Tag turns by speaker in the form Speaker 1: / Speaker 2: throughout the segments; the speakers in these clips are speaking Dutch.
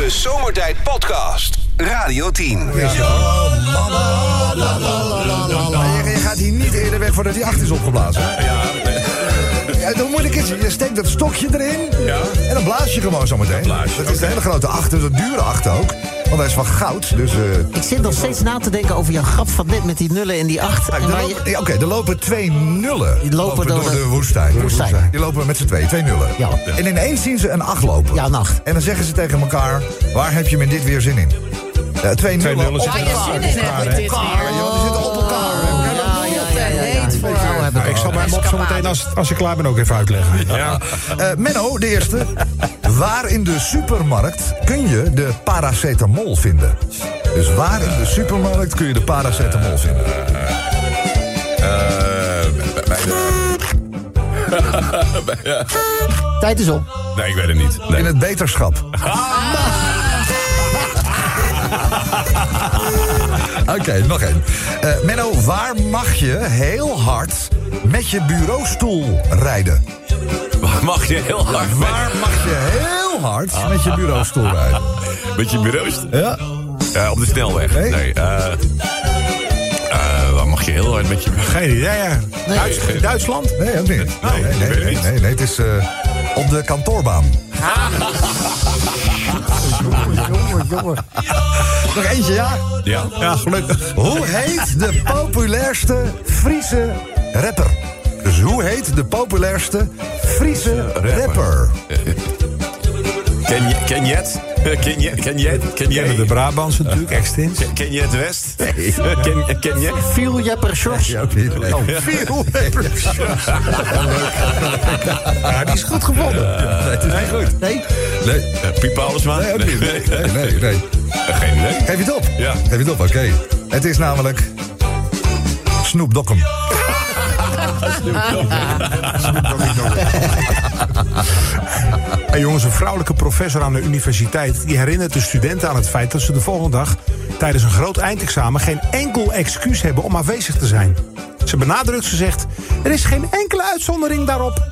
Speaker 1: De Zomertijd Podcast. Radio 10.
Speaker 2: Je, je gaat hier niet eerder weg voordat die acht is opgeblazen. Ja. Het moeilijk is, je steekt dat stokje erin
Speaker 3: Ja.
Speaker 2: en dan blaas je gewoon zometeen. Dat is een hele grote acht, dus een dure acht ook. Want hij is van goud, dus... eh,
Speaker 4: Ik zit nog steeds na te denken over jouw grap van net met die nullen en die acht.
Speaker 2: Ah,
Speaker 4: En
Speaker 2: er lopen-
Speaker 4: je-
Speaker 2: ja, Oké, er lopen twee nullen.
Speaker 4: Die lopen door
Speaker 2: door
Speaker 4: de-
Speaker 2: de woestijn. Door de
Speaker 4: woestijn.
Speaker 2: Die lopen met z'n tweeën, twee nullen.
Speaker 4: Ja.
Speaker 2: En ineens zien ze een acht lopen.
Speaker 4: Ja, een acht.
Speaker 2: En dan zeggen ze tegen elkaar, waar heb je me dit weer zin in? Eh, twee nullen.
Speaker 3: nullen
Speaker 2: op
Speaker 3: zitten
Speaker 2: elkaar.
Speaker 5: Waar je zin in hebt met dit weer.
Speaker 2: Ik
Speaker 4: Ik
Speaker 3: zal mijn mop zo meteen als, als je klaar bent ook even uitleggen. Ja.
Speaker 2: Eh, Menno, de eerste. Waar in de supermarkt kun je de paracetamol vinden? Dus waar in de supermarkt kun je de paracetamol vinden?
Speaker 4: Tijd is op.
Speaker 3: Nee, ik weet het niet. Nee.
Speaker 2: In het beterschap. Oké, nog één. Eh, Menno, waar mag je heel hard met je bureaustoel rijden?
Speaker 3: Mag je heel hard
Speaker 2: Waar mag je heel hard met je bureaustoel rijden?
Speaker 3: met je bureau?
Speaker 2: Ja?
Speaker 3: Ja, op de snelweg.
Speaker 2: Nee.
Speaker 3: Nee. eh eh, waar mag je heel hard met je...
Speaker 6: Geen idee, ja. Duits- Duitsland?
Speaker 2: Nee, ook niet. Nee, nee, nee, nee, nee, nee, het is eh, op de kantoorbaan.
Speaker 4: Jongen, jongen.
Speaker 2: Nog eentje, ja?
Speaker 3: Ja.
Speaker 6: Ja, gelukkig.
Speaker 2: Hoe heet de populairste Friese rapper? Dus hoe heet de populairste Friese rapper?
Speaker 3: Ken je, ken je het? Ken je, ken je het? Ken je
Speaker 6: Kennen de Brabantse natuurlijk, extins.
Speaker 3: Ken je het West? Ken, ken je?
Speaker 4: Viel Jepper Sjors.
Speaker 2: Ja, ook niet. Nee.
Speaker 4: Oh.
Speaker 2: Veel rappers.
Speaker 6: Ja, die is goed gevonden.
Speaker 2: Nee, het is niet goed.
Speaker 4: Nee?
Speaker 2: Nee,
Speaker 3: Uh, Piep Paulusma?
Speaker 2: nee, ook niet. Nee, nee, nee. nee.
Speaker 3: Eh, Geen idee.
Speaker 2: Geef je het op?
Speaker 3: Ja.
Speaker 2: Geef je het op, oké. Het is namelijk... Snoop Dokkum.
Speaker 6: Hey jongens, een vrouwelijke professor aan de universiteit... die herinnert de studenten aan het feit dat ze de volgende dag... tijdens een groot eindexamen geen enkel excuus hebben om afwezig te zijn. Ze benadrukt, ze zegt... er is geen enkele uitzondering daarop.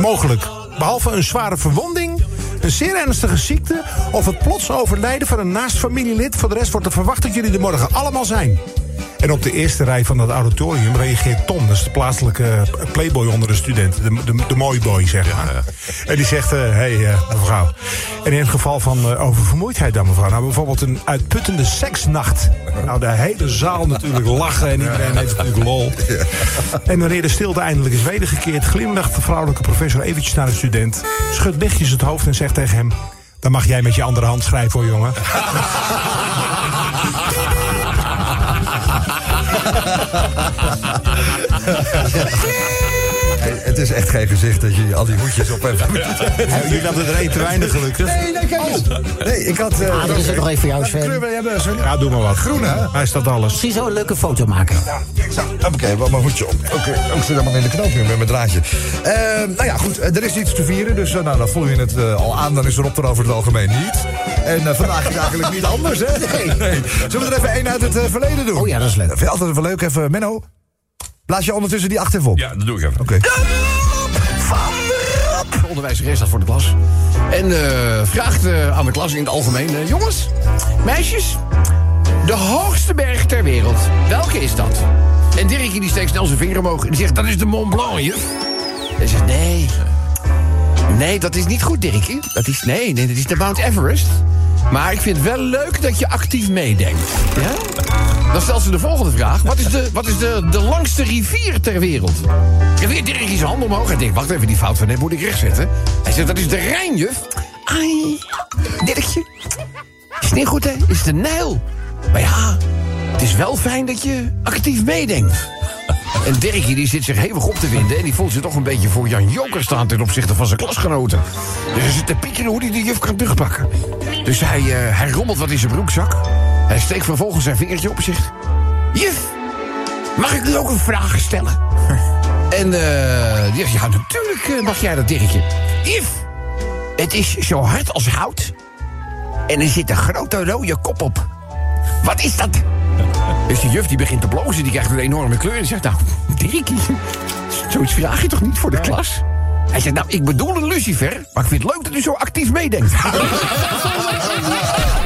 Speaker 6: Mogelijk. Behalve een zware verwonding, een zeer ernstige ziekte... of het plots overlijden van een naast familielid. Voor de rest wordt er verwacht dat jullie er morgen allemaal zijn. En op de eerste rij van dat auditorium reageert Tom. Dat is de plaatselijke playboy onder de studenten. De, de, de mooie boy, zeg maar. En die zegt, hé hey, eh, mevrouw. En in het geval van eh, oververmoeidheid dan, mevrouw. Nou, bijvoorbeeld een uitputtende seksnacht. Nou, de hele zaal natuurlijk lachen en iedereen heeft natuurlijk lol. En wanneer de stilte eindelijk is wedergekeerd... glimlacht de vrouwelijke professor eventjes naar de student... schudt lichtjes het hoofd en zegt tegen hem... dan mag jij met je andere hand schrijven hoor, jongen.
Speaker 2: Hey, het is echt geen gezicht dat je al die hoedjes op hebt.
Speaker 6: Jullie hadden er één te weinig gelukkig.
Speaker 2: Nee, nee, kijk eens. Nee, ik had... eh,
Speaker 4: Ah, dat is het nog even voor jou, Sven.
Speaker 6: Ja, doe maar wat.
Speaker 2: Groen, hè?
Speaker 6: Hij staat alles.
Speaker 4: Misschien zo een leuke foto maken.
Speaker 2: Oké, wat mijn hoedje op. Oké, ik zit helemaal in de knoop nu met mijn draadje. Eh, nou ja, goed, eh, er is iets te vieren, dus eh, nou, dan voel je het al aan. Dan is er over het algemeen niet. En eh, vandaag is eigenlijk niet anders, hè? Nee. Zullen we er even één uit het eh, verleden doen?
Speaker 4: Oh ja, dat is leuk.
Speaker 2: Vind je altijd even leuk, even Menno? Blaas je ondertussen die acht even op?
Speaker 3: Ja, dat doe ik even.
Speaker 2: Oké.
Speaker 7: De onderwijzeres staat voor de klas. En eh, vraagt eh, aan de klas in het algemeen... eh, jongens, meisjes, de hoogste berg ter wereld. Welke is dat? En Dirkje die steekt snel zijn vinger omhoog. En die zegt, dat is de Mont Blanc, juf. En hij zegt, nee. Nee, dat is niet goed, Dirkje. Dat is, nee, nee, dat is de Mount Everest. Maar ik vind het wel leuk dat je actief meedenkt. Ja? Dan stelt ze de volgende vraag. Wat is de, wat is de, de langste rivier ter wereld? En weer Dirk zijn hand omhoog. Hij denkt, wacht even, die fout van net moet ik rechtzetten. Hij zegt, dat is de Rijn, juf. Ai, Dirkje. Is niet goed, hè? Is de Nijl. Maar ja, het is wel fijn dat je actief meedenkt. En Dirkje die zit zich hevig op te winden... en die voelt zich toch een beetje voor Jan Joker staan... ten opzichte van zijn klasgenoten. Dus hij zit te piekeren hoe hij de juf kan terugpakken. Dus hij, eh, hij rommelt wat in zijn broekzak. Hij steekt vervolgens zijn vingertje op zegt... Juf, mag ik u ook een vraag stellen? En eh, die ja, natuurlijk eh, mag jij dat, Dirkje. Juf, het is zo hard als hout. En er zit een grote rode kop op. Wat is dat? Dus die juf die begint te blozen, die krijgt een enorme kleur. En zegt, nou, Dirkie, zoiets vraag je toch niet voor de klas? Hij zegt, nou, ik bedoel een lucifer, maar ik vind het leuk dat u zo actief meedenkt.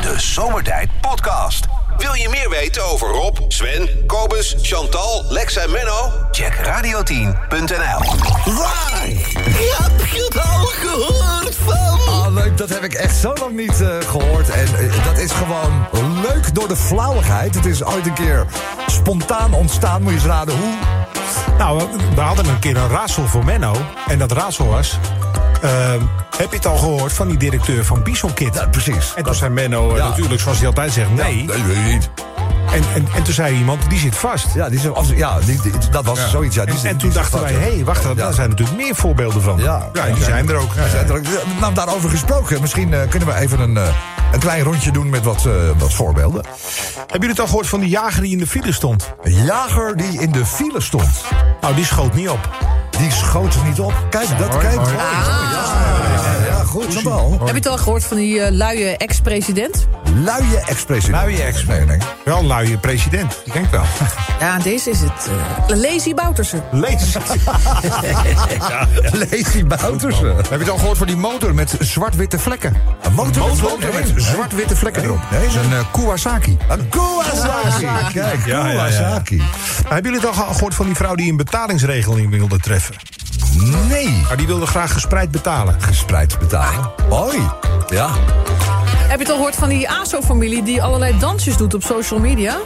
Speaker 7: De Zomertijd Podcast.
Speaker 1: Wil je meer weten over Rob, Sven, Kobus, Chantal, Lex en Menno? Check radio10.nl.
Speaker 5: Heb je het al gehoord van?
Speaker 2: Ah, leuk, dat heb ik echt zo lang niet eh, gehoord. En eh, dat is gewoon leuk door de flauwigheid. Het is ooit een keer spontaan ontstaan. Moet je eens raden hoe?
Speaker 6: Nou, we- we hadden een keer een raadsel voor Menno. En dat raadsel was... ehm, heb je het al gehoord van die directeur van Bison Kit?
Speaker 2: Ja, precies.
Speaker 6: En toen zei Menno eh,
Speaker 2: Ja.
Speaker 6: natuurlijk, zoals hij altijd zegt, nee.
Speaker 2: Nee, weet je niet.
Speaker 6: En, en, en toen zei iemand, die zit vast.
Speaker 2: Ja, die, is- als, ja die, die- dat was zoiets. Ja, die,
Speaker 6: En, en toen dachten
Speaker 2: vast,
Speaker 6: wij,
Speaker 2: ja.
Speaker 6: hé, hey, wacht,
Speaker 2: Ja.
Speaker 6: daar zijn natuurlijk meer voorbeelden van.
Speaker 2: Ja,
Speaker 6: die zijn er ook.
Speaker 2: Ja, zijn er ook. Nou, daarover gesproken. Misschien eh, kunnen we even een, eh, een klein rondje doen met wat, wat voorbeelden.
Speaker 6: Hebben jullie het al gehoord van die jager die in de file stond?
Speaker 2: Een jager die in de file stond.
Speaker 6: Nou, die schoot niet op.
Speaker 2: Die schoot er niet op. Kijk, dat kijk. Mooi. Ja, ja, goed, Chantal.
Speaker 8: Heb je het al gehoord van die eh, luie ex-president?
Speaker 2: Luie ex-president.
Speaker 6: Luie ex-
Speaker 2: Nee, nee.
Speaker 6: Wel luie president, ik denk wel.
Speaker 8: Ja, deze is het. eh Lazy Boutersen.
Speaker 6: Lees.
Speaker 2: Lazy Boutersen.
Speaker 9: Heb je het al gehoord van die motor met zwart-witte vlekken?
Speaker 2: Een motor,
Speaker 9: Motor met zwart-witte vlekken erop.
Speaker 2: Nee,
Speaker 9: Dat is een eh, Kawasaki.
Speaker 2: Een Kawasaki. Kijk,
Speaker 6: Ja, ja, ja.
Speaker 2: Kawasaki.
Speaker 6: Hebben jullie het al gehoord van die vrouw die een betalingsregeling wilde treffen?
Speaker 2: Nee.
Speaker 6: Maar die wilde graag gespreid betalen.
Speaker 2: Gespreid betalen. Mooi. Ja.
Speaker 8: Heb je het al gehoord van die ASO-familie die allerlei dansjes doet op social media?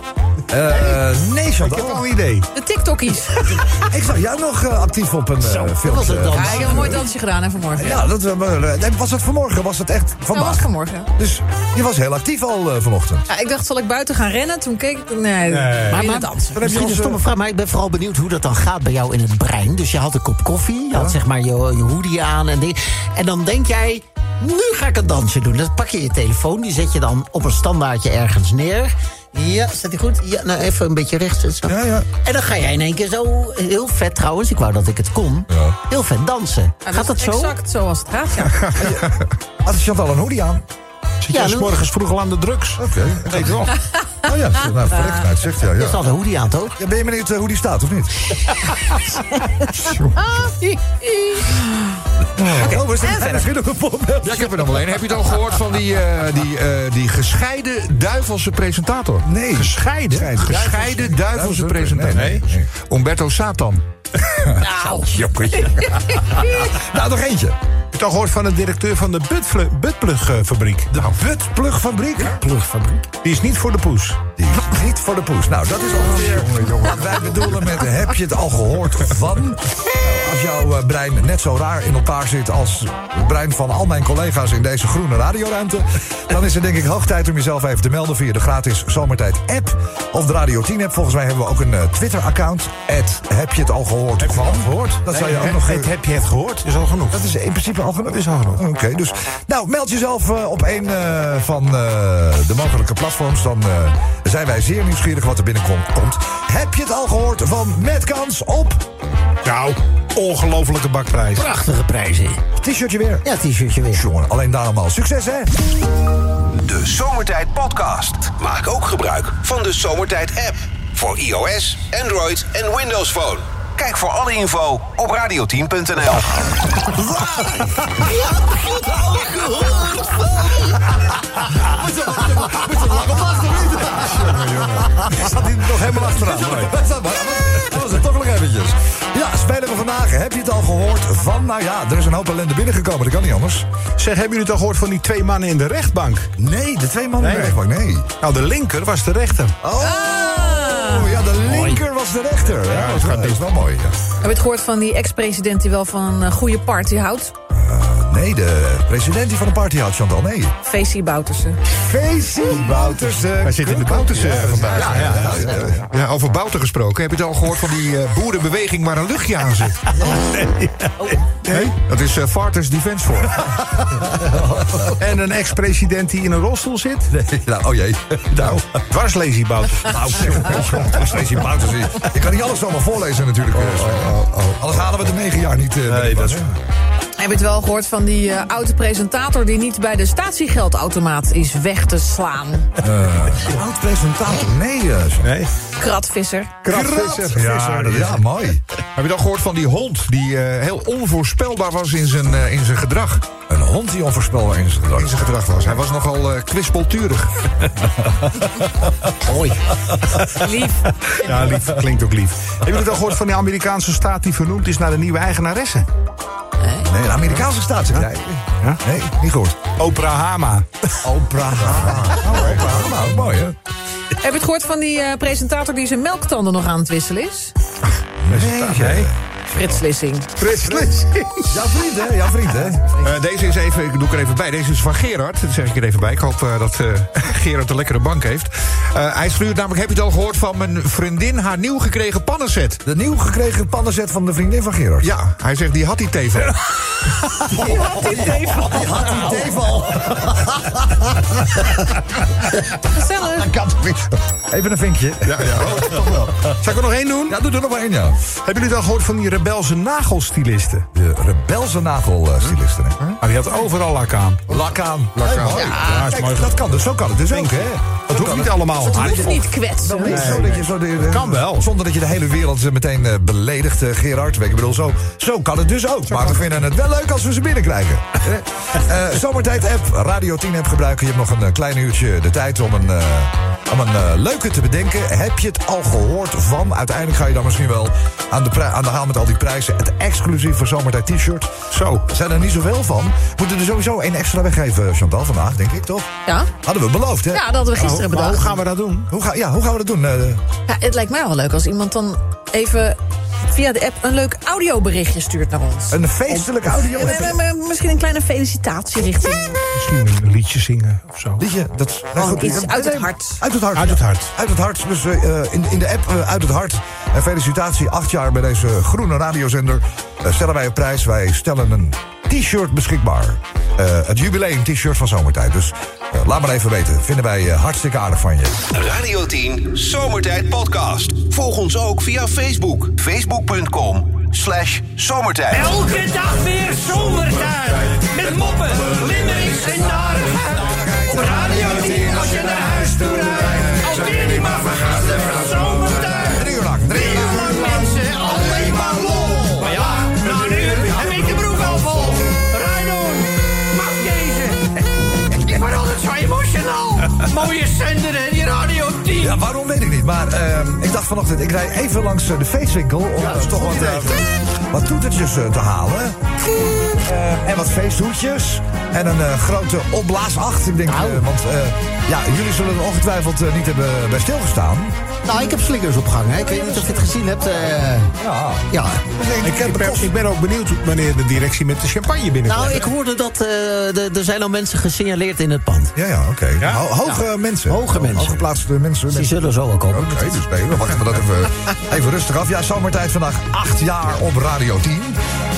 Speaker 2: Eh, nee,
Speaker 6: Ik heb
Speaker 2: Chantal.
Speaker 6: wel een idee.
Speaker 8: De TikTokies.
Speaker 2: Ik zag jou nog eh, actief op een uh, film.
Speaker 4: was het dan.
Speaker 8: Ja, ik heb een mooi dansje gedaan hè, vanmorgen.
Speaker 2: Ja, dat, eh, nee, was dat vanmorgen? Was dat echt
Speaker 8: Dat
Speaker 2: vandaag?
Speaker 8: was vanmorgen.
Speaker 2: Dus je was heel actief al eh, vanochtend.
Speaker 8: Ja, ik dacht, zal ik buiten gaan rennen? Toen keek ik... Nee,
Speaker 6: Nee.
Speaker 8: maar,
Speaker 4: Maar-
Speaker 8: dansen.
Speaker 4: Misschien een stomme vraag, maar ik ben vooral benieuwd hoe dat dan gaat bij jou in het brein. Dus je had een kop koffie, je had zeg maar je, je hoodie aan en ding. En dan denk jij, nu ga ik een dansje doen. Dan pak je je telefoon, die zet je dan op een standaardje ergens neer. Ja, staat die goed? Ja, nou even een beetje rechts. Zo.
Speaker 2: Ja, ja.
Speaker 4: En dan ga jij in één keer zo, heel vet trouwens, ik wou dat ik het kon, heel vet dansen.
Speaker 8: Ja,
Speaker 4: gaat dat
Speaker 8: is
Speaker 4: zo?
Speaker 8: Exact zoals het gaat, ja.
Speaker 2: Had Chantal een hoodie aan?
Speaker 6: Zit
Speaker 4: Ja,
Speaker 6: jij 's morgens vroeg al aan de drugs?
Speaker 2: Oké.
Speaker 6: Weet wel.
Speaker 2: Oh ja, nou, verrekt nou, het zegt ja.
Speaker 4: Je
Speaker 2: ja.
Speaker 4: zal de hoodie aan, toch?
Speaker 2: Ja, ben je benieuwd eh, hoe die staat, of niet? Oké, oh, we zijn er misschien nog een voorbeeld.
Speaker 9: Ja, ik heb er nog wel een. Heb je het al gehoord van die, eh, die, eh, die gescheiden duivelse presentator?
Speaker 2: Nee.
Speaker 6: Gescheiden?
Speaker 9: Gescheiden duivelse presentator.
Speaker 2: Nee, nee.
Speaker 9: Umberto Satan.
Speaker 2: Nou, nog eentje.
Speaker 6: Heb je al gehoord van de directeur van de Buttplugfabriek?
Speaker 2: De Buttplugfabriek.
Speaker 6: Plugfabriek. Die is niet voor de poes.
Speaker 2: Die niet voor de poes. Nou, dat is ongeveer wat wij bedoelen met heb je het al gehoord van? Nou, als jouw eh, brein net zo raar in elkaar zit als het brein van al mijn collega's in deze groene radioruimte, dan is het denk ik hoog tijd om jezelf even te melden via de gratis Zomertijd app of de Radio 10 app. Volgens mij hebben we ook een eh, Twitter-account. Heb je het al gehoord van?
Speaker 6: Gehoord?
Speaker 2: Dat zou je ook
Speaker 6: Heb-
Speaker 2: nog... eh,
Speaker 6: heb, heb je het gehoord? Is al genoeg.
Speaker 2: Dat is in principe al genoeg.
Speaker 6: Dat is al genoeg.
Speaker 2: Oké, dus. Nou, meld jezelf eh, op een eh, van eh, de mogelijke platforms. Dan eh, zijn wij zeer nieuwsgierig wat er binnenkomt. Komt. Heb je het al gehoord van Met Kans op
Speaker 6: Nou, ongelofelijke bakprijs.
Speaker 4: Prachtige prijzen.
Speaker 2: t-shirtje weer?
Speaker 4: Ja, t-shirtje weer.
Speaker 2: Jongen, alleen daarom al. Succes, hè?
Speaker 1: De Zomertijd Podcast. Maak ook gebruik van de Zomertijd app. Voor iOS, Android en Windows Phone. Kijk voor alle info op radio10.nl.
Speaker 5: Heb je het al gehoord van?
Speaker 2: Staat hij nog helemaal achteraan? Dat was het toch nog eventjes. Ja, spelen we vandaag. Heb je het al gehoord van... Nou ja, er is een hoop ellende binnengekomen. Dat kan niet anders.
Speaker 6: Zeg, hebben jullie het al gehoord van die twee mannen in de rechtbank?
Speaker 2: Nee, de twee mannen in de rechtbank. Nee.
Speaker 6: Nou, de linker was de rechter.
Speaker 2: Oh, ja, de linker was de rechter. Ja, dat, is wel, mooi. Ja.
Speaker 8: Heb je het gehoord van die ex-president die wel van een goede party houdt?
Speaker 2: Nee, de president die van de party had, Chantal. Nee.
Speaker 8: Facey Boutersen.
Speaker 2: Facey Boutersen.
Speaker 9: Hij zit in de Boutersen
Speaker 2: Ja,
Speaker 9: vandaag.
Speaker 2: Ja, ja,
Speaker 9: over Bouter gesproken. Heb je het al gehoord van die eh, boerenbeweging waar een luchtje aan zit? Nee. Dat is eh Varters Defense Force.
Speaker 6: En een ex-president die in een rolstoel zit?
Speaker 2: Nee, nou, oh jee. Nou,
Speaker 6: Lazy Bouter.
Speaker 2: nou, Boutersen. Je kan niet alles zomaar voorlezen natuurlijk. eh, Sven. Anders halen we de negen jaar niet. eh, binnen,
Speaker 6: dat is
Speaker 2: hè?
Speaker 8: Heb je het wel gehoord van die eh, oude presentator... die niet bij de statiegeldautomaat is weg te slaan?
Speaker 2: Oud presentator, nee. eh,
Speaker 6: Nee?
Speaker 8: Kratvisser.
Speaker 6: Kratvisser.
Speaker 2: Ja, dat is ja, mooi.
Speaker 9: Heb je dan gehoord van die hond die eh, heel onvoorspelbaar was in zijn, eh, in zijn gedrag?
Speaker 2: Een hond die onvoorspelbaar in zijn gedrag.
Speaker 9: In zijn gedrag was. Hij was nogal eh kwispelturig.
Speaker 4: Mooi.
Speaker 8: Lief.
Speaker 6: Ja, lief. Klinkt ook lief. Hebben jullie het al gehoord van die Amerikaanse staat die vernoemd is naar de nieuwe eigenaresse?
Speaker 2: Nee, een Amerikaanse staatssecretaris.
Speaker 6: Ja?
Speaker 2: Nee, niet goed.
Speaker 6: Oprah Hama.
Speaker 2: Oprah. Oh, Oprah. Nou, mooi hè?
Speaker 8: Heb je het gehoord van die eh, presentator die zijn melktanden nog aan het wisselen is?
Speaker 2: Nee.
Speaker 8: Frits Lissing.
Speaker 6: Frits Lissing.
Speaker 2: Jouw vriend hè, jouw vriend hè?
Speaker 9: Eh, deze is even, ik doe er even bij. Deze is van Gerard. Dat zeg ik er even bij. Ik hoop eh, dat eh, Gerard een lekkere bank heeft. Eh, hij stuurt namelijk, heb je het al gehoord van mijn vriendin haar nieuw gekregen pannenset?
Speaker 2: De nieuw gekregen pannenzet van de vriendin van Gerard.
Speaker 9: Ja, hij zegt die had hij tevel.
Speaker 2: Die had die teval.
Speaker 8: Gezellig.
Speaker 2: Even een vinkje.
Speaker 9: Ja, ja.
Speaker 2: toch wel.
Speaker 6: Zal ik er nog één doen?
Speaker 2: Ja, doe er nog maar één, ja.
Speaker 6: Hebben jullie het al gehoord van die rebelse nagelstilisten?
Speaker 2: De rebelse nagelstilisten. hè?
Speaker 6: Maar die had overal lak aan.
Speaker 2: Lak aan. Lak aan.
Speaker 6: Ja, is
Speaker 2: Kijk,
Speaker 6: mooi.
Speaker 2: dat kan dus. Zo kan het dus ook, hè?
Speaker 6: Dat hoeft niet allemaal.
Speaker 8: Dat hoeft niet kwetsen.
Speaker 2: Nee, zo dat je zo de,
Speaker 6: Kan wel.
Speaker 2: Zonder dat je de hele wereld meteen eh, beledigt, eh, Gerard. Ik bedoel, zo, zo kan het dus ook. maar we vinden het wel leuk als we ze binnenkrijgen. Eh, eh, Zomertijd-app, Radio 10-app gebruiken. Je hebt nog een klein uurtje de tijd om een, eh, om een leuke te bedenken. Heb je het al gehoord van? Uiteindelijk ga je dan misschien wel aan de, aan de haal met al die prijzen. Het exclusief voor Zomertijd t-shirt.
Speaker 6: Zo.
Speaker 2: Zijn er niet zoveel van. Moeten er sowieso één extra weggeven, Chantal, vandaag, denk ik, toch?
Speaker 8: Ja?
Speaker 2: Hadden we beloofd, hè?
Speaker 8: ja, dat hadden we gisteren
Speaker 6: Maar hoe gaan we dat doen?
Speaker 2: Hoe, ga, ja, hoe gaan we dat doen? Eh,
Speaker 8: Ja, het lijkt mij wel leuk als iemand dan even via de app een leuk audioberichtje stuurt naar ons.
Speaker 2: een feestelijke audio.
Speaker 8: En, en, en, misschien een kleine felicitatie richting
Speaker 6: Misschien liedje zingen of zo.
Speaker 2: Liedje, dat
Speaker 8: Gewoon
Speaker 2: goed,
Speaker 8: iets
Speaker 2: nee,
Speaker 8: uit het hart.
Speaker 2: Uit het hart.
Speaker 6: Uit het hart.
Speaker 2: Uit het hart. Dus eh, eh, in, in de app eh, Uit het Hart. En felicitatie, acht jaar bij deze groene radiozender. Stellen wij een prijs. Wij stellen een t-shirt beschikbaar. Eh, het jubileum t-shirt van Zomertijd. Dus laat maar even weten. Vinden wij hartstikke aardig van je.
Speaker 1: Radio 10 Zomertijd Podcast. Volg ons ook via Facebook. Facebook.com slash zomertijd.
Speaker 5: Elke dag weer zomertijd. Met moppen, limmerings en. Op Radio 10 als je naar huis toe rijdt. Alweer die maar vergasten van zomertijd.
Speaker 2: Drie uur lang. Drie uur lang.
Speaker 5: Mensen, alleen maar lol. Maar ja, een uur heb ik de broek al vol. Rijdoen, mag deze. Ik word altijd zo emotional. Mooie zender hè, die Radio 10.
Speaker 2: Ja, waarom weet ik niet. Maar eh, ik dacht vanochtend, ik rijd even langs eh, de feestwinkel... om eh, toch wat, eh, wat toetertjes te halen. Eh, en wat feesthoedjes. En een eh, grote opblaasacht. Ik denk, eh, want eh, ja, jullie zullen er ongetwijfeld niet hebben bij stilgestaan.
Speaker 4: Nou, ik heb slingers opgehangen. hè. Ik weet niet of je het gezien hebt. eh,
Speaker 2: Ja.
Speaker 4: ja.
Speaker 6: Ik, ik, ben, ik ben ook benieuwd wanneer de directie met de champagne binnenkomt.
Speaker 4: Nou, ik hoorde dat eh, de- er zijn al mensen gesignaleerd in het pand.
Speaker 2: Ja, ja, oké.
Speaker 6: Ja?
Speaker 2: Ho- hoge mensen.
Speaker 4: Hoge mensen.
Speaker 2: Hooggeplaatste mensen.
Speaker 4: Die
Speaker 2: mensen.
Speaker 4: zullen zo ook komen.
Speaker 2: Oké, dus nee, we wachten dat even, even rustig af. Ja, zomertijd vandaag acht jaar op Radio 10.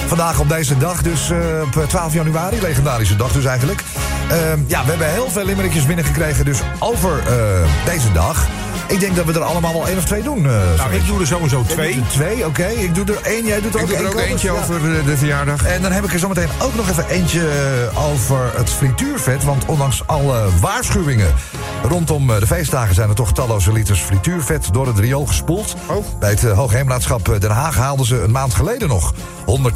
Speaker 2: Vandaag op deze dag, dus eh, op 12 januari, legendarische dag dus eigenlijk. Ehm, ja, we hebben heel veel limmerikjes binnengekregen dus over eh, deze dag. Ik denk dat we er allemaal wel één of twee doen. eh,
Speaker 6: nou, ik doe er sowieso twee.
Speaker 2: Twee, oké. Ik doe er één, jij doet er
Speaker 9: Ik
Speaker 2: ook
Speaker 9: doe er ook eentje
Speaker 2: Ja.
Speaker 9: over de, de verjaardag.
Speaker 2: En dan heb ik er zometeen ook nog even eentje eh, over het frituurvet. Want ondanks alle waarschuwingen rondom eh, de feestdagen... zijn er toch talloze liters frituurvet door het riool gespoeld.
Speaker 9: Oh.
Speaker 2: Bij het uh, Hoogheemraadschap eh, Den Haag haalden ze een maand geleden nog...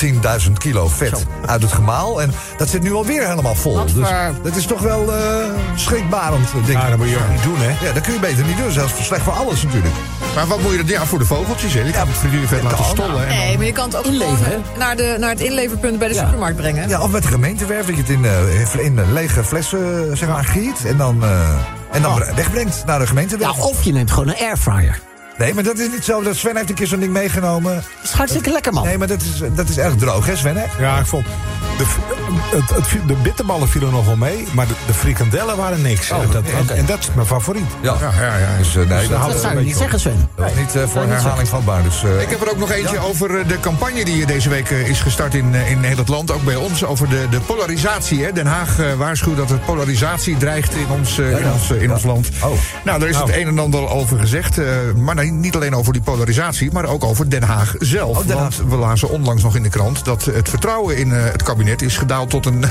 Speaker 2: 110.000 kilo vet uit het gemaal. En dat zit nu alweer helemaal vol. Dus dat is toch wel eh schrikbarend, denk ik.
Speaker 6: Ja, dat moet je ook niet doen, hè?
Speaker 2: Ja, dat kun je beter niet doen. Zelfs slecht voor alles natuurlijk.
Speaker 9: Maar wat moet je er... Ja, voor de vogeltjes, hè? Je kan het frituurvet laten stollen. en
Speaker 8: Nee, maar je kan het ook
Speaker 4: Inleveren,
Speaker 8: naar, de, naar het inleverpunt bij de supermarkt brengen.
Speaker 2: Ja, of met de gemeentewerf, dat je het in, eh, in eh, lege flessen zeg maar, giet en dan, eh, en dan wegbrengt naar de
Speaker 4: Ja,
Speaker 2: gemeentewerf.
Speaker 4: of je neemt gewoon een airfryer.
Speaker 2: Nee, maar dat is niet zo. Dat Sven heeft een keer zo'n ding meegenomen.
Speaker 4: Dat is hartstikke lekker, man.
Speaker 2: Nee, maar dat is, dat is erg droog, hè Sven? Hè?
Speaker 6: Ja, ik vond... De, het, het, de bitterballen vielen nog wel mee, maar de, de frikandellen waren niks.
Speaker 2: Oh,
Speaker 6: dat,
Speaker 2: oké.
Speaker 6: En dat is mijn favoriet.
Speaker 2: Ja.
Speaker 9: Ja, ja, ja.
Speaker 2: Dus, eh, nee, dat,
Speaker 6: hou-
Speaker 4: Dat zou je niet zeggen, Sven.
Speaker 2: dat is niet eh, voor herhaling vatbaar. Dus, eh,
Speaker 9: Ik heb er ook nog eentje over eh, de campagne die deze week eh, is gestart in, eh, in heel het land. Ook bij ons over de, de polarisatie. Hè. Den Haag eh, waarschuwt dat er polarisatie dreigt in ons, eh, in
Speaker 2: ja.
Speaker 9: ons, eh, in
Speaker 2: Ja.
Speaker 9: ons land.
Speaker 2: Oh.
Speaker 9: Nou, daar is het een en ander over gezegd. eh, maar niet alleen over die polarisatie, maar ook over Den Haag zelf.
Speaker 2: Oh, Den Haag.
Speaker 9: Want we lazen onlangs nog in de krant dat het vertrouwen in eh, het kabinet is gedaald tot een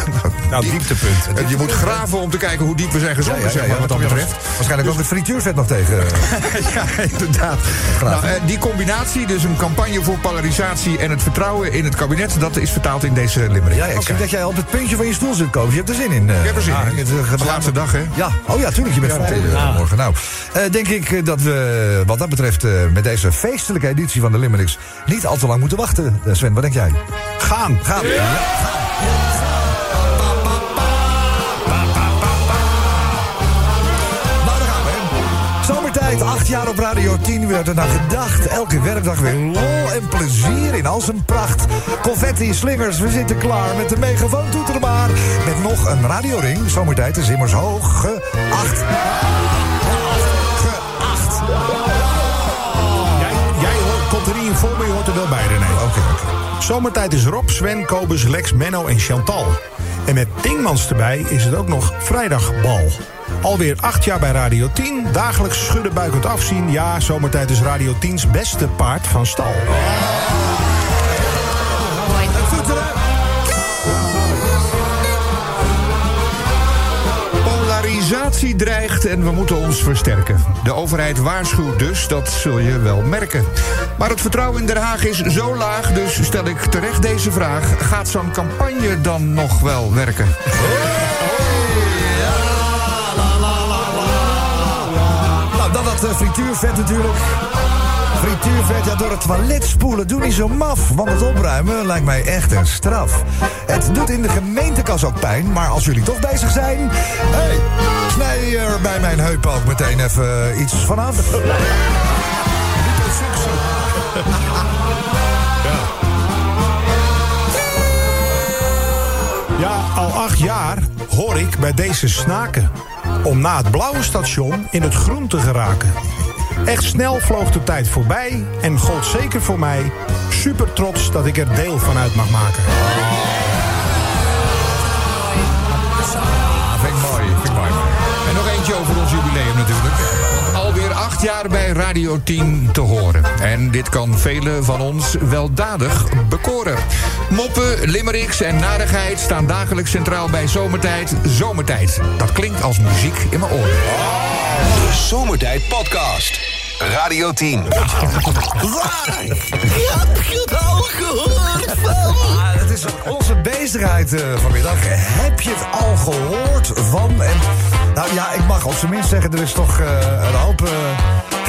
Speaker 6: Nou, dieptepunt.
Speaker 9: je moet graven om te kijken hoe diep we zijn gezonken,
Speaker 2: Ja, ja,
Speaker 9: zeg
Speaker 2: ja,
Speaker 9: maar, wat dat betreft.
Speaker 2: Waarschijnlijk ook het frituurvet nog tegen.
Speaker 9: ja, inderdaad. Nou, eh, die combinatie, dus een campagne voor polarisatie en het vertrouwen in het kabinet, dat is vertaald in deze limerick.
Speaker 2: Ja, ik zie dat jij op het puntje van je stoel zit, Koos. Je hebt er zin in. eh.
Speaker 9: Ik heb er zin
Speaker 2: Ah,
Speaker 9: in.
Speaker 2: het, eh,
Speaker 9: de laatste dag, hè?
Speaker 2: Ja, oh ja, tuurlijk. Je bent eh, morgen. Nou, eh, denk ik eh, dat we wat dat betreft eh, met deze feestelijke editie van de Limericks niet al te lang moeten wachten. Eh, Sven, wat denk jij?
Speaker 6: Gaan.
Speaker 2: Gaan. Ja. Nou, gaan we. Zomertijd, acht jaar op Radio 10 werd er naar gedacht. Elke werkdag weer lol en plezier in al zijn pracht. Confetti, slingers, we zitten klaar met de megafoon toeteren maar. Met nog een radioring. Zomertijd is immers hoog geacht. Geacht.
Speaker 6: Zomertijd is Rob, Sven, Kobus, Lex, Menno en Chantal. En met Dingmans erbij is het ook nog vrijdagbal. Alweer acht jaar bij Radio 10. Dagelijks schudden buikend afzien. Ja, zomertijd is Radio 10's beste paard van stal.
Speaker 9: Polarisatie dreigt en we moeten ons versterken. De overheid waarschuwt dus, dat zul je wel merken. Maar het vertrouwen in Den Haag is zo laag, dus stel ik terecht deze vraag: gaat zo'n campagne dan nog wel werken?
Speaker 2: Nou, dan dat eh, frituurvet natuurlijk. Frituurvet, ja, door het toilet spoelen doe niet zo maf. Want het opruimen lijkt mij echt een straf. Het doet in de gemeentekas ook pijn, maar als jullie toch bezig zijn... hey, snij er bij mijn heup ook meteen even iets vanaf.
Speaker 6: Ja, al acht jaar hoor ik bij deze snaken. Om na het blauwe station in het groen te geraken. Echt snel vloog de tijd voorbij en gold zeker voor mij. Super trots dat ik er deel van uit mag maken.
Speaker 9: Ah, vind ik mooi, vind ik mooi. En nog eentje over ons jubileum natuurlijk. Alweer acht jaar bij Radio 10 te horen. En dit kan velen van ons weldadig bekoren. Moppen, limericks en narigheid staan dagelijks centraal bij Zomertijd. Zomertijd, dat klinkt als muziek in mijn oren.
Speaker 1: De Zomertijd Podcast. Radio 10.
Speaker 2: Ah, het is onze bezigheid eh, vanmiddag. Heb je het al gehoord van? En, nou ja, ik mag op zijn minst zeggen, er is toch eh, een hoop eh,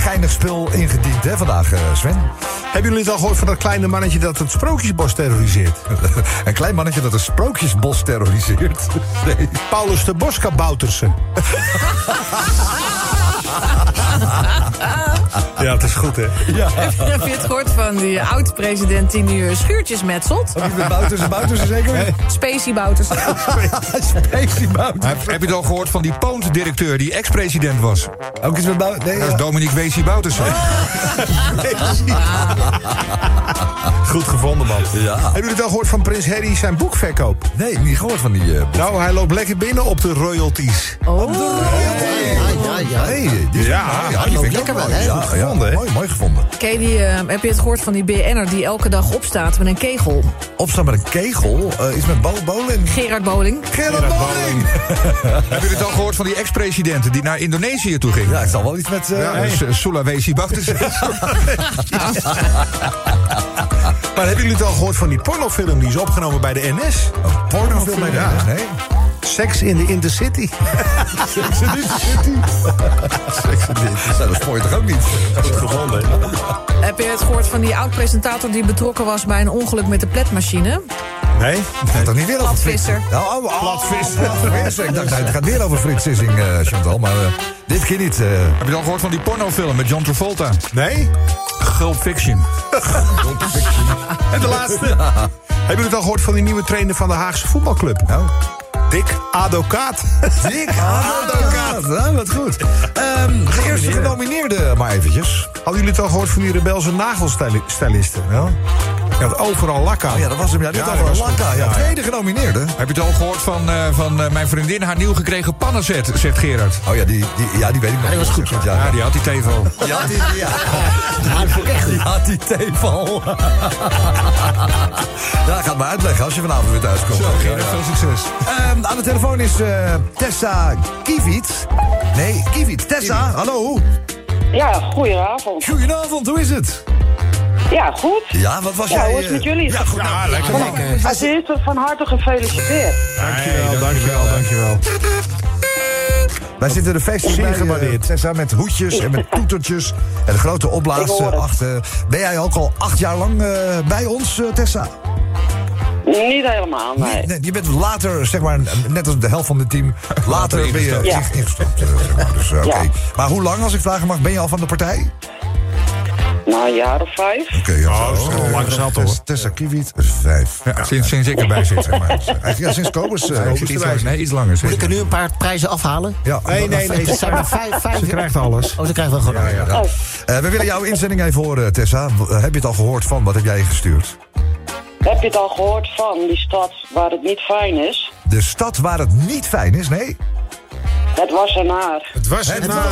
Speaker 2: geinig spul ingediend hè, vandaag, eh, Sven.
Speaker 6: Hebben jullie het al gehoord van dat kleine mannetje dat het sprookjesbos terroriseert?
Speaker 2: een klein mannetje dat een sprookjesbos terroriseert. Nee.
Speaker 6: Paulus de Boskaboutersen. ja, het is goed, hè?
Speaker 8: Heb je het gehoord van die oud-president die nu schuurtjes metselt?
Speaker 2: Ook niet met Bouters en Bouters zeker?
Speaker 8: Spacey Bouters.
Speaker 2: Spacey Bouters.
Speaker 9: Heb, heb je het al gehoord van die Poont-directeur die ex-president was?
Speaker 2: Ook iets met Bouters? Nee,
Speaker 9: Dat is
Speaker 2: ja.
Speaker 9: Dominique Weesie Boutersen.
Speaker 6: Goed gevonden, man.
Speaker 2: Ja.
Speaker 6: Hebben jullie het al gehoord van Prins Harry zijn boekverkoop?
Speaker 2: nee, niet gehoord van die... eh.
Speaker 6: Nou, hij loopt lekker binnen op de royalties.
Speaker 8: Oh.
Speaker 4: Ja, ja.
Speaker 2: Nee, die
Speaker 6: Ja,
Speaker 2: ja,
Speaker 6: die
Speaker 2: die vind ik
Speaker 4: lekker
Speaker 2: ook
Speaker 4: wel,
Speaker 2: mooi.
Speaker 4: hè?
Speaker 2: Ja,
Speaker 6: Goed
Speaker 2: ja,
Speaker 6: gevonden, hè?
Speaker 2: Mooi, mooi gevonden.
Speaker 8: Ken die, eh, heb je het gehoord van die BN'er die elke dag opstaat met een kegel?
Speaker 2: Opstaan met een kegel, eh, iets met bo bowling.
Speaker 8: Gerard Boling.
Speaker 2: Gerard Bowling!
Speaker 9: Heb je het al gehoord van die ex-president die naar Indonesië toe ging?
Speaker 2: Ja, het zal wel iets met... eh,
Speaker 9: Ja, eh, Sulawesi.
Speaker 6: Maar hebben jullie het al gehoord van die pornofilm die is opgenomen bij de NS?
Speaker 2: Een pornofilm bij de. NS, nee?
Speaker 6: Sex in the Intercity.
Speaker 2: Sex in the City. Je toch ook niet?
Speaker 6: Goed gevonden.
Speaker 8: Heb je het gehoord van die oud-presentator die betrokken was bij een ongeluk met de pletmachine?
Speaker 6: Nee?
Speaker 2: Gaat toch niet weer over
Speaker 8: Platvisser.
Speaker 2: Frits? Nou, oh, oh,
Speaker 6: Platvisser.
Speaker 2: Platvisser. Ik dacht, het gaat weer over Frits Sissing, eh, Chantal. Maar eh, dit keer niet. eh.
Speaker 9: Heb je al gehoord van die pornofilm met John Travolta?
Speaker 6: Nee?
Speaker 9: Gulp Fiction.
Speaker 6: En de laatste. Hebben jullie het al gehoord van die nieuwe trainer van de Haagse voetbalclub?
Speaker 2: nou,
Speaker 6: Dick Adokaat.
Speaker 2: Dick Advocaat. Nou, wat goed. Ehm, de eerste genomineerde maar eventjes.
Speaker 6: Hadden jullie het al gehoord van die rebelse nagelstylisten? Wel? Je had overal lakka.
Speaker 2: Oh ja, dat was hem. Ja, dit
Speaker 6: Ja,
Speaker 2: ja,
Speaker 6: dat goed.
Speaker 2: Lanka. Ja,
Speaker 6: Ja,
Speaker 2: tweede genomineerde.
Speaker 9: Heb je het al gehoord van, eh, van eh, mijn vriendin, haar nieuw gekregen pannenzet, zegt Gerard.
Speaker 2: Oh ja, die, die, ja, die weet ik nog.
Speaker 4: die was goed,
Speaker 2: Ja,
Speaker 9: Ja,
Speaker 2: ja.
Speaker 9: die had die Tevo.
Speaker 2: Ja, die, ja.
Speaker 4: Ja, dat vond ik echt goed.
Speaker 2: Ja, die theeval. ja, gaat maar uitleggen als je vanavond weer thuis komt.
Speaker 9: Zo,
Speaker 2: Ja,
Speaker 9: Gerard,
Speaker 2: ja.
Speaker 9: veel succes.
Speaker 2: Aan de telefoon is eh, Tessa Kievit. Nee, Kievit. Tessa, hallo.
Speaker 10: Ja, goedenavond.
Speaker 2: Goedenavond, hoe is het?
Speaker 10: Ja, goed.
Speaker 2: Ja, wat was
Speaker 10: Ja,
Speaker 2: jij...
Speaker 10: hoe is het met
Speaker 2: eh,
Speaker 10: jullie?
Speaker 2: Ja, goed. nou,
Speaker 6: lekker.
Speaker 2: lekker.
Speaker 10: Als eerste van harte gefeliciteerd.
Speaker 6: Dankjewel, dankjewel, dankjewel.
Speaker 2: Wij zitten de feestjes bij, eh,
Speaker 6: gewaardeerd.
Speaker 2: Tessa, met hoedjes en met toetertjes. En een grote opblaas achter. Ben jij ook al acht jaar lang bij ons, Tessa?
Speaker 10: Niet helemaal, nee.
Speaker 2: Nee, je bent later, zeg maar, net als de helft van het team... later ben je
Speaker 10: Ja.
Speaker 2: ingestapt, eh, zeg maar. Dus, eh, oké.
Speaker 10: Ja.
Speaker 2: Maar hoe lang, als ik vragen mag, ben je al van de partij?
Speaker 10: Na een jaar of vijf.
Speaker 2: Oké, ja,
Speaker 6: Oh,
Speaker 2: zo.
Speaker 6: dat is al lang zat,
Speaker 2: Tess-
Speaker 6: hoor.
Speaker 2: Tessa Kiewit, vijf.
Speaker 9: Ja, sinds, sinds ik erbij zit, zeg maar.
Speaker 2: Ja, sinds Kobus. eh,
Speaker 9: Ik zit iets langer, nee, iets langer.
Speaker 4: Moet ik er nu een paar prijzen afhalen?
Speaker 2: Ja,
Speaker 6: Nee, nee, nee.
Speaker 4: Er vijf, vijf.
Speaker 6: Ze krijgt alles.
Speaker 4: Oh, ze krijgen wel gewoon.
Speaker 2: Ja, ja. Eh, we willen jouw inzending even horen, Tessa. Heb je het al gehoord van? Wat heb jij gestuurd?
Speaker 10: Heb je het al gehoord van die stad waar het niet fijn is?
Speaker 2: De stad waar het niet fijn is, nee?
Speaker 10: Het was ernaar.
Speaker 6: Het was het na.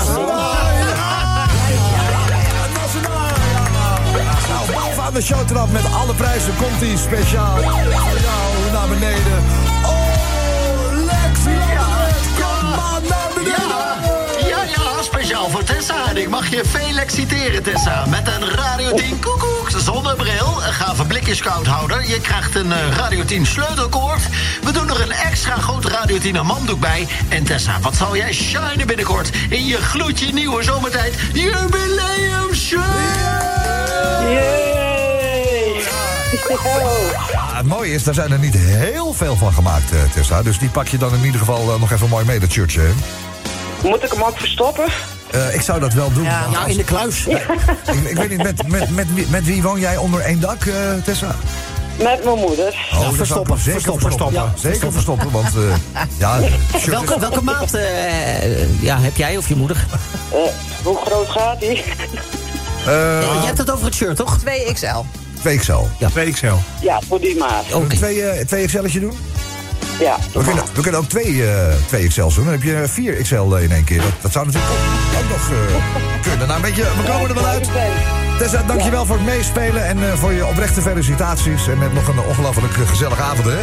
Speaker 2: Nou, bovenaan de showtrap met alle prijzen komt hij speciaal voor
Speaker 11: voor Tessa. En ik mag je Felix citeren, Tessa. Met een Radio 10 koekoek zonder bril. Een gave blikjescouthouder. Je krijgt een eh, Radio 10 sleutelkoord. We doen er een extra groot Radio 10 manddoek bij. En Tessa, wat zal jij shinen binnenkort in je gloedje nieuwe zomertijd jubileum show?
Speaker 10: Yay!
Speaker 2: Ja, het mooie is, daar zijn er niet heel veel van gemaakt, eh, Tessa. Dus die pak je dan in ieder geval eh, nog even mooi mee, dat shirtje.
Speaker 10: Moet ik hem ook verstoppen?
Speaker 2: Eh, ik zou dat wel doen.
Speaker 8: Ja,
Speaker 4: Ja,
Speaker 2: als-
Speaker 4: in de kluis.
Speaker 2: ik, ik weet niet, met, met, met, wie- met wie woon jij onder één dak, eh, Tessa?
Speaker 10: Met mijn moeder.
Speaker 2: Oh, ik
Speaker 4: verstoppen,
Speaker 2: zeker
Speaker 4: verstoppen,
Speaker 2: verstoppen.
Speaker 4: ja,
Speaker 2: zeker verstoppen, want eh, ja,
Speaker 4: Welke, welke maat eh, ja, heb jij of je moeder?
Speaker 10: Hoe groot gaat die?
Speaker 2: eh,
Speaker 4: je hebt het over het shirt, toch?
Speaker 8: 2XL.
Speaker 2: 2XL.
Speaker 6: 2XL.
Speaker 10: Ja, voor die maat.
Speaker 2: Zullen we twee, eh, twee XL'tje doen?
Speaker 10: Ja,
Speaker 2: We kunnen, we kunnen ook twee, eh twee XL's doen. Dan heb je vier XL in één keer. Dat, dat zou natuurlijk ook, ook nog eh, kunnen. Nou, weet je, we komen er wel uit. Tessa, dankjewel voor het meespelen en eh, voor je oprechte felicitaties. En heb nog een ongelooflijk eh, gezellige avond, hè?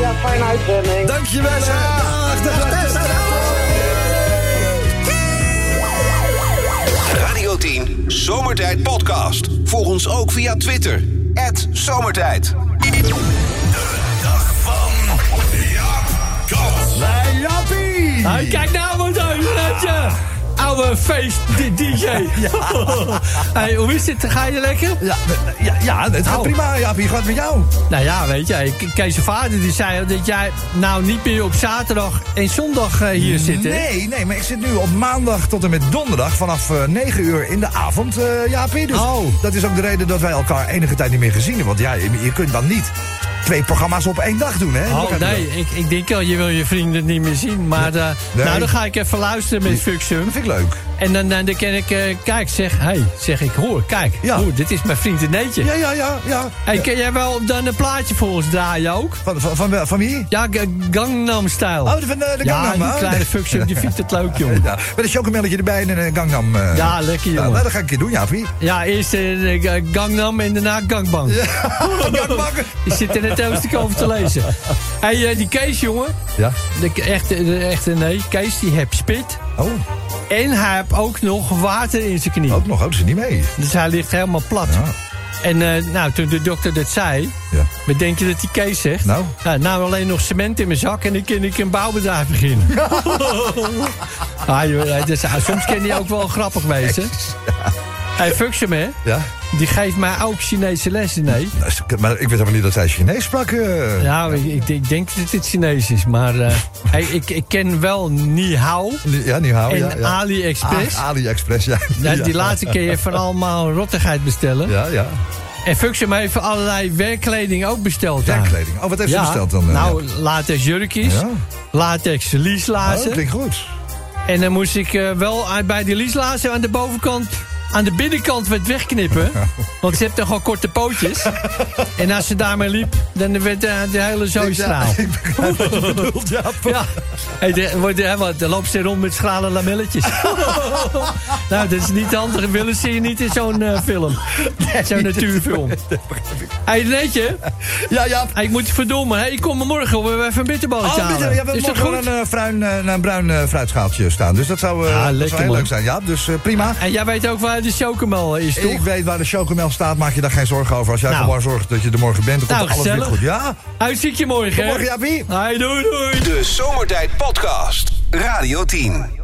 Speaker 10: Ja, fijne uitzending.
Speaker 2: Dankjewel. Dag, dag, Tessa.
Speaker 1: Radio 10 Zomertijd Podcast. Volg ons ook via Twitter. Zomertijd.
Speaker 2: Hey,
Speaker 5: kijk nou wat uit, Oude feest DJ. hey, hoe is het? Ga je lekker?
Speaker 2: Ja, ja, ja, het gaat
Speaker 5: Oh.
Speaker 2: prima, Jappie. Gaat met jou?
Speaker 5: Nou ja, weet je, Ke- Kees' vader die zei dat jij nou niet meer op zaterdag en zondag eh, hier zit. hè?
Speaker 2: Nee, nee, maar ik zit nu op maandag tot en met donderdag vanaf eh 9 uur in de avond, eh Jaapie. Dus
Speaker 5: Oh.
Speaker 2: dat is ook de reden dat wij elkaar enige tijd niet meer gezien hebben. Want ja, je, je kunt dan niet twee programma's op één dag doen, hè?
Speaker 5: Oh nee, ik, ik denk al, je wil je vrienden niet meer zien. Maar eh,
Speaker 2: Nee.
Speaker 5: nou, dan ga ik even luisteren met Fuxum.
Speaker 2: Dat vind ik leuk.
Speaker 5: En dan, dan, dan ken ik, eh, kijk, zeg, hey, zeg ik, hoor, kijk,
Speaker 2: Ja.
Speaker 5: hoor, dit is mijn vriend Neetje.
Speaker 2: Ja, ja, ja, ja.
Speaker 5: Hey, ken jij wel dan een plaatje voor ons draaien ook?
Speaker 2: Van, van, van, van wie?
Speaker 5: Ja, Gangnam Style.
Speaker 2: Oh, de- van de, de
Speaker 5: ja,
Speaker 2: Gangnam.
Speaker 5: die
Speaker 2: oh,
Speaker 5: kleine
Speaker 2: nee.
Speaker 5: Fuxum, die vindt het leuk, jongen.
Speaker 2: Ja, met een chocomelletje erbij en een Gangnam. eh.
Speaker 5: Ja, lekker,
Speaker 2: Nou,
Speaker 5: jongen.
Speaker 2: nou, dat ga ik een keer doen, Jaapie.
Speaker 5: Ja, eerst eh, eh, Gangnam en daarna Gangbang.
Speaker 2: Gangbang.
Speaker 5: Die zit in het hoofdstuk over te lezen. hey, eh, die Kees, jongen.
Speaker 2: Ja.
Speaker 5: De echte, de nee, Kees, die heeft spit.
Speaker 2: Oh,
Speaker 5: En hij heeft ook nog water in zijn knie.
Speaker 2: ook nog. Oh, dat is niet mee.
Speaker 5: Dus hij ligt helemaal plat.
Speaker 2: Ja.
Speaker 5: En eh, nou, toen de dokter dat zei...
Speaker 2: Ja.
Speaker 5: Wat denk je dat die Kees zegt?
Speaker 2: Nou?
Speaker 5: Ja, nou, alleen nog cement in mijn zak en dan kan ik een bouwbedrijf beginnen. ah, joh, dus, soms kan hij ook wel grappig wezen. Hij fucks hem, hè?
Speaker 2: Ja.
Speaker 5: Die geeft mij ook Chinese lessen, nee.
Speaker 2: Nou, Maar ik weet helemaal niet dat hij Chinees sprak. eh.
Speaker 5: Ja, ik, ik, ik denk dat het Chinees is, maar hey, ik, ik ken wel Ni Hao
Speaker 2: Ja, houden.
Speaker 5: en
Speaker 2: ja, ja.
Speaker 5: AliExpress.
Speaker 2: Ah, AliExpress, ja.
Speaker 5: Die laatste je van allemaal rottigheid bestellen.
Speaker 2: Ja, ja.
Speaker 5: En Fuxum heeft allerlei werkkleding ook besteld. daar.
Speaker 2: Werkkleding. Oh, wat heeft ze besteld dan? eh?
Speaker 5: Nou, latex jurkjes,
Speaker 2: Ja.
Speaker 5: latex
Speaker 2: Oh,
Speaker 5: lieslazen.
Speaker 2: dat klinkt goed.
Speaker 5: en dan moest ik wel bij die lieslazen aan de bovenkant aan de binnenkant wat wegknippen. Want ze heeft toch al korte pootjes. En als ze daarmee liep, dan werd de, de hele zooi straal.
Speaker 2: Ik begrijp wat je bedoelt, ja.
Speaker 5: Ja, hey, de, wordt- hè, wat, dan loopt ze rond met schrale lamelletjes. nou, dat is niet handig. Willen ze je niet in zo'n eh, film. Zo'n natuurfilm. Hé, hey.
Speaker 2: Ja, ja.
Speaker 5: Hey, ik moet je verdomme. Hey, ik kom morgen om even een bitterballetje
Speaker 2: Oh,
Speaker 5: halen.
Speaker 2: bitte, ja, we
Speaker 5: is dat
Speaker 2: hebben
Speaker 5: goed?
Speaker 2: een, eh, bruin, eh, een bruin fruitschaaltje staan. Dus dat zou,
Speaker 5: Ah,
Speaker 2: dat zou heel leuk zijn. Ja, dus prima.
Speaker 5: En jij weet ook waar de chocomel is, toch?
Speaker 2: Ik weet waar de chocomel staat, maak je daar geen zorgen over. Als jij
Speaker 5: Nou.
Speaker 2: gewoon zorgt dat je er morgen bent, dan
Speaker 5: Nou,
Speaker 2: komt alles weer goed. Ja?
Speaker 5: Uitziek je morgen, hè?
Speaker 2: morgen, Jaapie.
Speaker 5: Hey, doei, doei.
Speaker 1: De Zomertijd Podcast. Radio 10.